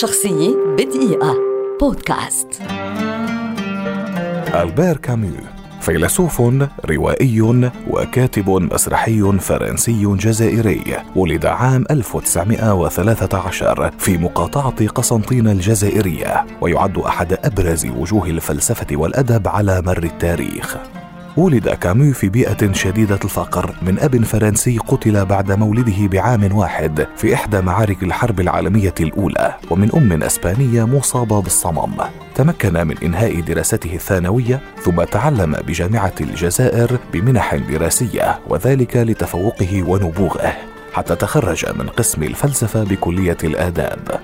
شخصية بدقيقة. بودكاست. ألبير كاميو فيلسوف روائي وكاتب مسرحي فرنسي جزائري ولد عام 1913 في مقاطعة قسنطينة الجزائرية ويعد أحد أبرز وجوه الفلسفة والأدب على مر التاريخ. ولد كامو في بيئة شديدة الفقر. من أب فرنسي قتل بعد مولده بعام واحد في إحدى معارك الحرب العالمية الأولى. ومن أم أسبانية مصابة بالصمم تمكن من إنهاء دراسته الثانوية ثم تعلم بجامعة الجزائر بمنح دراسية وذلك لتفوقه ونبوغه حتى تخرج من قسم الفلسفة بكلية الآداب.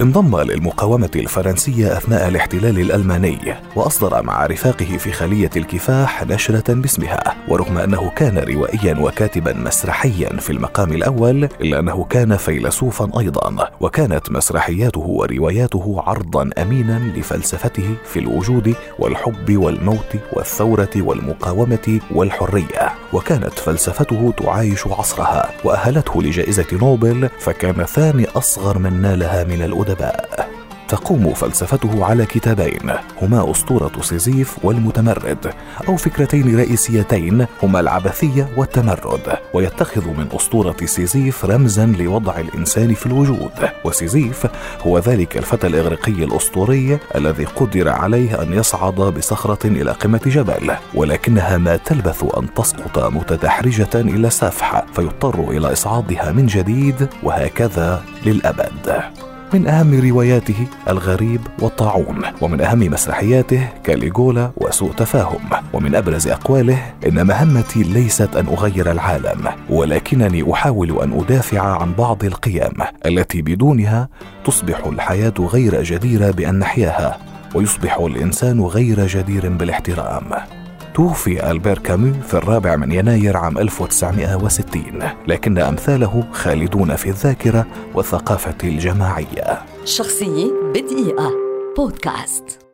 انضم للمقاومة الفرنسية أثناء الاحتلال الألماني وأصدر مع رفاقه في خلية الكفاح نشرة باسمها. ورغم أنه كان روائيا وكاتبا مسرحيا في المقام الأول إلا أنه كان فيلسوفا أيضا وكانت مسرحياته ورواياته عرضا أمينا لفلسفته في الوجود والحب والموت والثورة والمقاومة والحرية. وكانت فلسفته تعايش عصرها وأهلته لجائزة نوبل فكان ثاني أصغر من نالها من الأدب الأدباء. تقوم فلسفته على كتابين هما أسطورة سيزيف والمتمرد أو فكرتين رئيسيتين هما العبثية والتمرد. ويتخذ من أسطورة سيزيف رمزا لوضع الإنسان في الوجود. وسيزيف هو ذلك الفتى الإغريقي الأسطوري الذي قدر عليه أن يصعد بصخرة إلى قمة جبل ولكنها ما تلبث أن تسقط متدحرجة إلى السفح فيضطر إلى إصعادها من جديد وهكذا للأبد. من أهم رواياته الغريب والطاعون ومن أهم مسرحياته كاليغولا وسوء تفاهم ومن أبرز أقواله إن مهمتي ليست أن أغير العالم ولكنني أحاول أن أدافع عن بعض القيم التي بدونها تصبح الحياة غير جديرة بأن نحياها ويصبح الإنسان غير جدير بالاحترام. توفي ألبير كامو في الرابع من يناير عام 1960 لكن أمثاله خالدون في الذاكرة والثقافة الجماعية. شخصية بدقيقة. بودكاست.